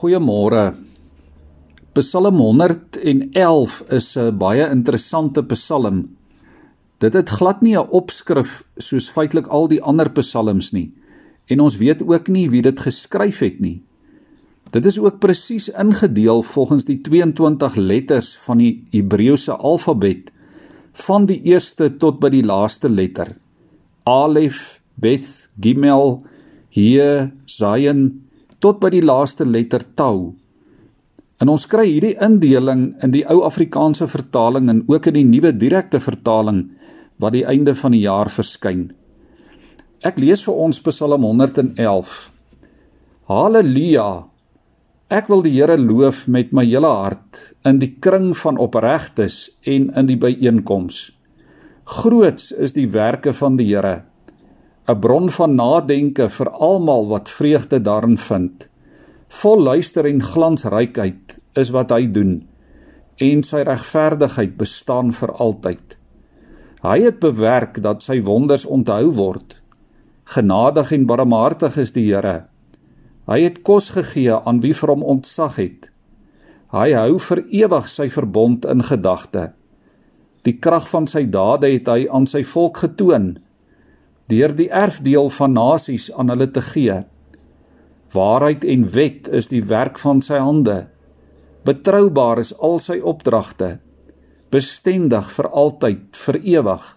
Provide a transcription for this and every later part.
Goeiemôre. Psalm 111 is 'n baie interessante psalm. Dit het glad nie 'n opskrif soos feitelik al die ander psalms nie en ons weet ook nie wie dit geskryf het nie. Dit is ook presies ingedeel volgens die 22 letters van die Hebreëse alfabet van die eerste tot by die laaste letter. Alef, Beth, Gimel, He, Zayin tot by die laaste letter Tau. En ons kry hierdie indeling in die ou Afrikaanse vertaling en ook in die nuwe direkte vertaling wat die einde van die jaar verskyn. Ek lees vir ons Psalm 111. Halleluja. Ek wil die Here loof met my hele hart in die kring van opregtes en in die byeenkoms. Groots is die werke van die Here 'n bron van nadenke vir almal wat vreugde daarin vind. Vol luister en glansrykheid is wat hy doen en sy regverdigheid bestaan vir altyd. Hy het bewerk dat sy wonders onthou word. Genadig en barmhartig is die Here. Hy het kos gegee aan wie vir hom ontzag het. Hy hou vir ewig sy verbond in gedagte. Die krag van sy dade het hy aan sy volk getoon deur die erfdeel van nasies aan hulle te gee. Waarheid en wet is die werk van sy hande. Betroubaar is al sy opdragte. Bestendig vir altyd, vir ewig.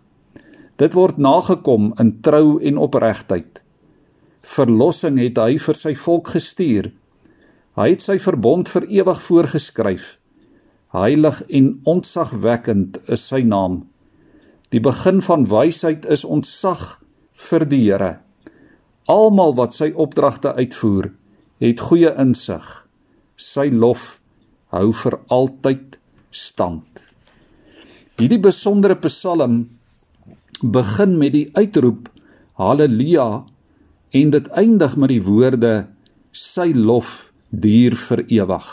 Dit word nagekom in trou en opregtheid. Verlossing het hy vir sy volk gestuur. Hy het sy verbond vir ewig voorgeskryf. Heilig en ontzagwekkend is sy naam. Die begin van wysheid is ontzag vir die Here. Almal wat sy opdragte uitvoer, het goeie insig. Sy lof hou vir altyd stand. Hierdie besondere psalm begin met die uitroep haleluja en dit eindig met die woorde sy lof duur vir ewig.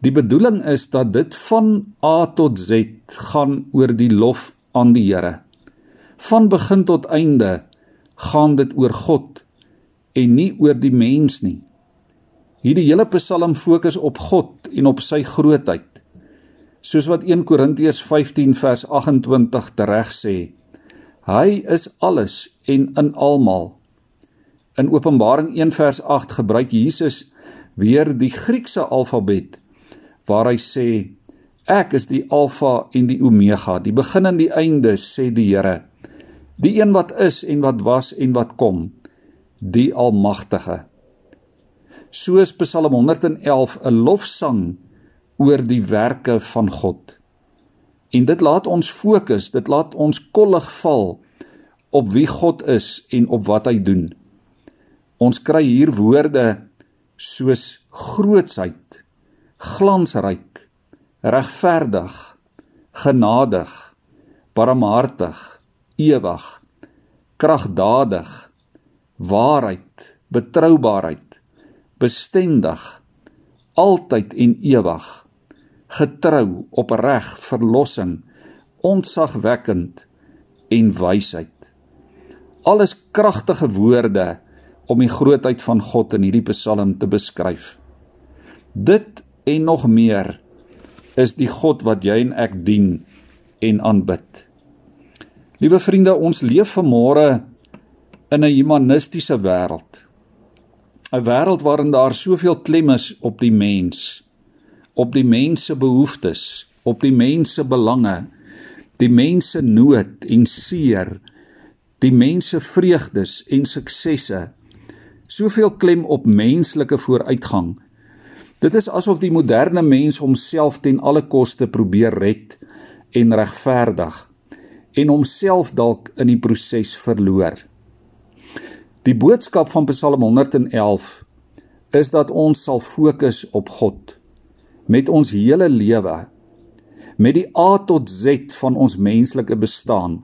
Die bedoeling is dat dit van A tot Z gaan oor die lof aan die Here. Van begin tot einde gaan dit oor God en nie oor die mens nie. Hierdie hele Psalm fokus op God en op sy grootheid. Soos wat 1 Korintiërs 15 vers 28 tereg sê, hy is alles en in almal. In Openbaring 1 vers 8 gebruik Jesus weer die Griekse alfabet waar hy sê ek is die alfa en die omega, die begin en die einde sê die Here die een wat is en wat was en wat kom die almagtige. Soos Psalm 111 'n lofsang oor die werke van God. En dit laat ons fokus dit laat ons kollig val op wie God is en op wat hy doen. Ons kry hier woorde soos grootsheid glansryk regverdig genadig barmhartig ewig, kragdadig, waarheid, betroubaarheid, bestendig, altyd en ewig, getrou, opreg, verlossing, ontzagwekkend en wysheid. Alles kragtige woorde om die grootheid van God in hierdie Psalm te beskryf. Dit en nog meer is die God wat jy en ek dien en aanbid. Liewe vriende, ons leef vanmôre in 'n humanistiese wêreld. 'n Wêreld waarin daar soveel klem is op die mens, op die mens se behoeftes, op die mens se belange, die mens se nood en seer, die mens se vreugdes en suksesse. Soveel klem op menslike vooruitgang. Dit is asof die moderne mens homself ten alle koste probeer red en regverdig en homself dalk in die proses verloor. Die boodskap van Psalm 111 is dat ons sal fokus op God met ons hele lewe met die A tot Z van ons menslike bestaan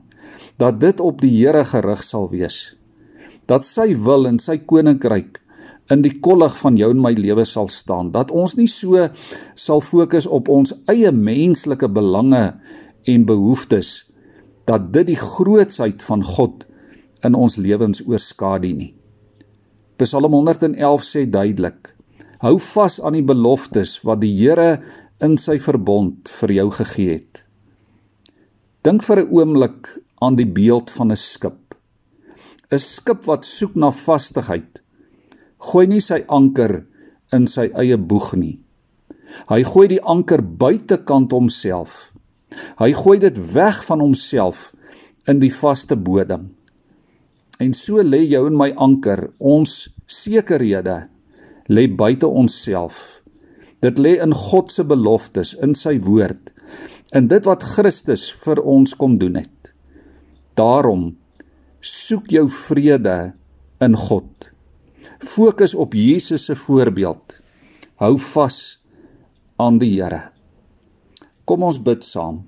dat dit op die Here gerig sal wees dat sy wil en sy koninkryk in die kollig van jou en my lewe sal staan dat ons nie so sal fokus op ons eie menslike belange en behoeftes dat dit die grootsheid van God in ons lewens oorskadu nie. Psalm 111 sê duidelik: Hou vas aan die beloftes wat die Here in sy verbond vir jou gegee het. Dink vir 'n oomblik aan die beeld van 'n skip. 'n Skip wat soek na vastigheid. Gooi nie sy anker in sy eie boeg nie. Hy gooi die anker buitekant homself. Hy gooi dit weg van homself in die vaste bodem. En so lê jou en my anker, ons sekerhede lê buite onsself. Dit lê in God se beloftes, in sy woord, in dit wat Christus vir ons kom doen het. Daarom soek jou vrede in God. Fokus op Jesus se voorbeeld. Hou vas aan die Here. Kom ons bid saam.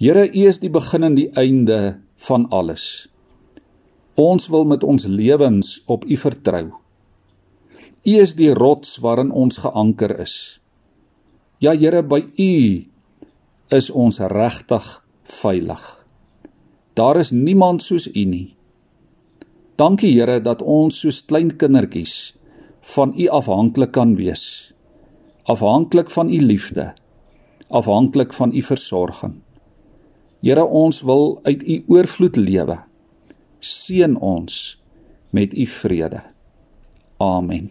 Here, U is die begin en die einde van alles. Ons wil met ons lewens op U vertrou. U is die rots waarin ons geanker is. Ja Here, by U is ons regtig veilig. Daar is niemand soos U nie. Dankie Here dat ons soos klein kindertjies van U afhanklik kan wees. Afhanklik van U liefde. Afhanklik van U versorging. Here, ons wil uit U oorvloed lewe. Seën ons met U vrede. Amen.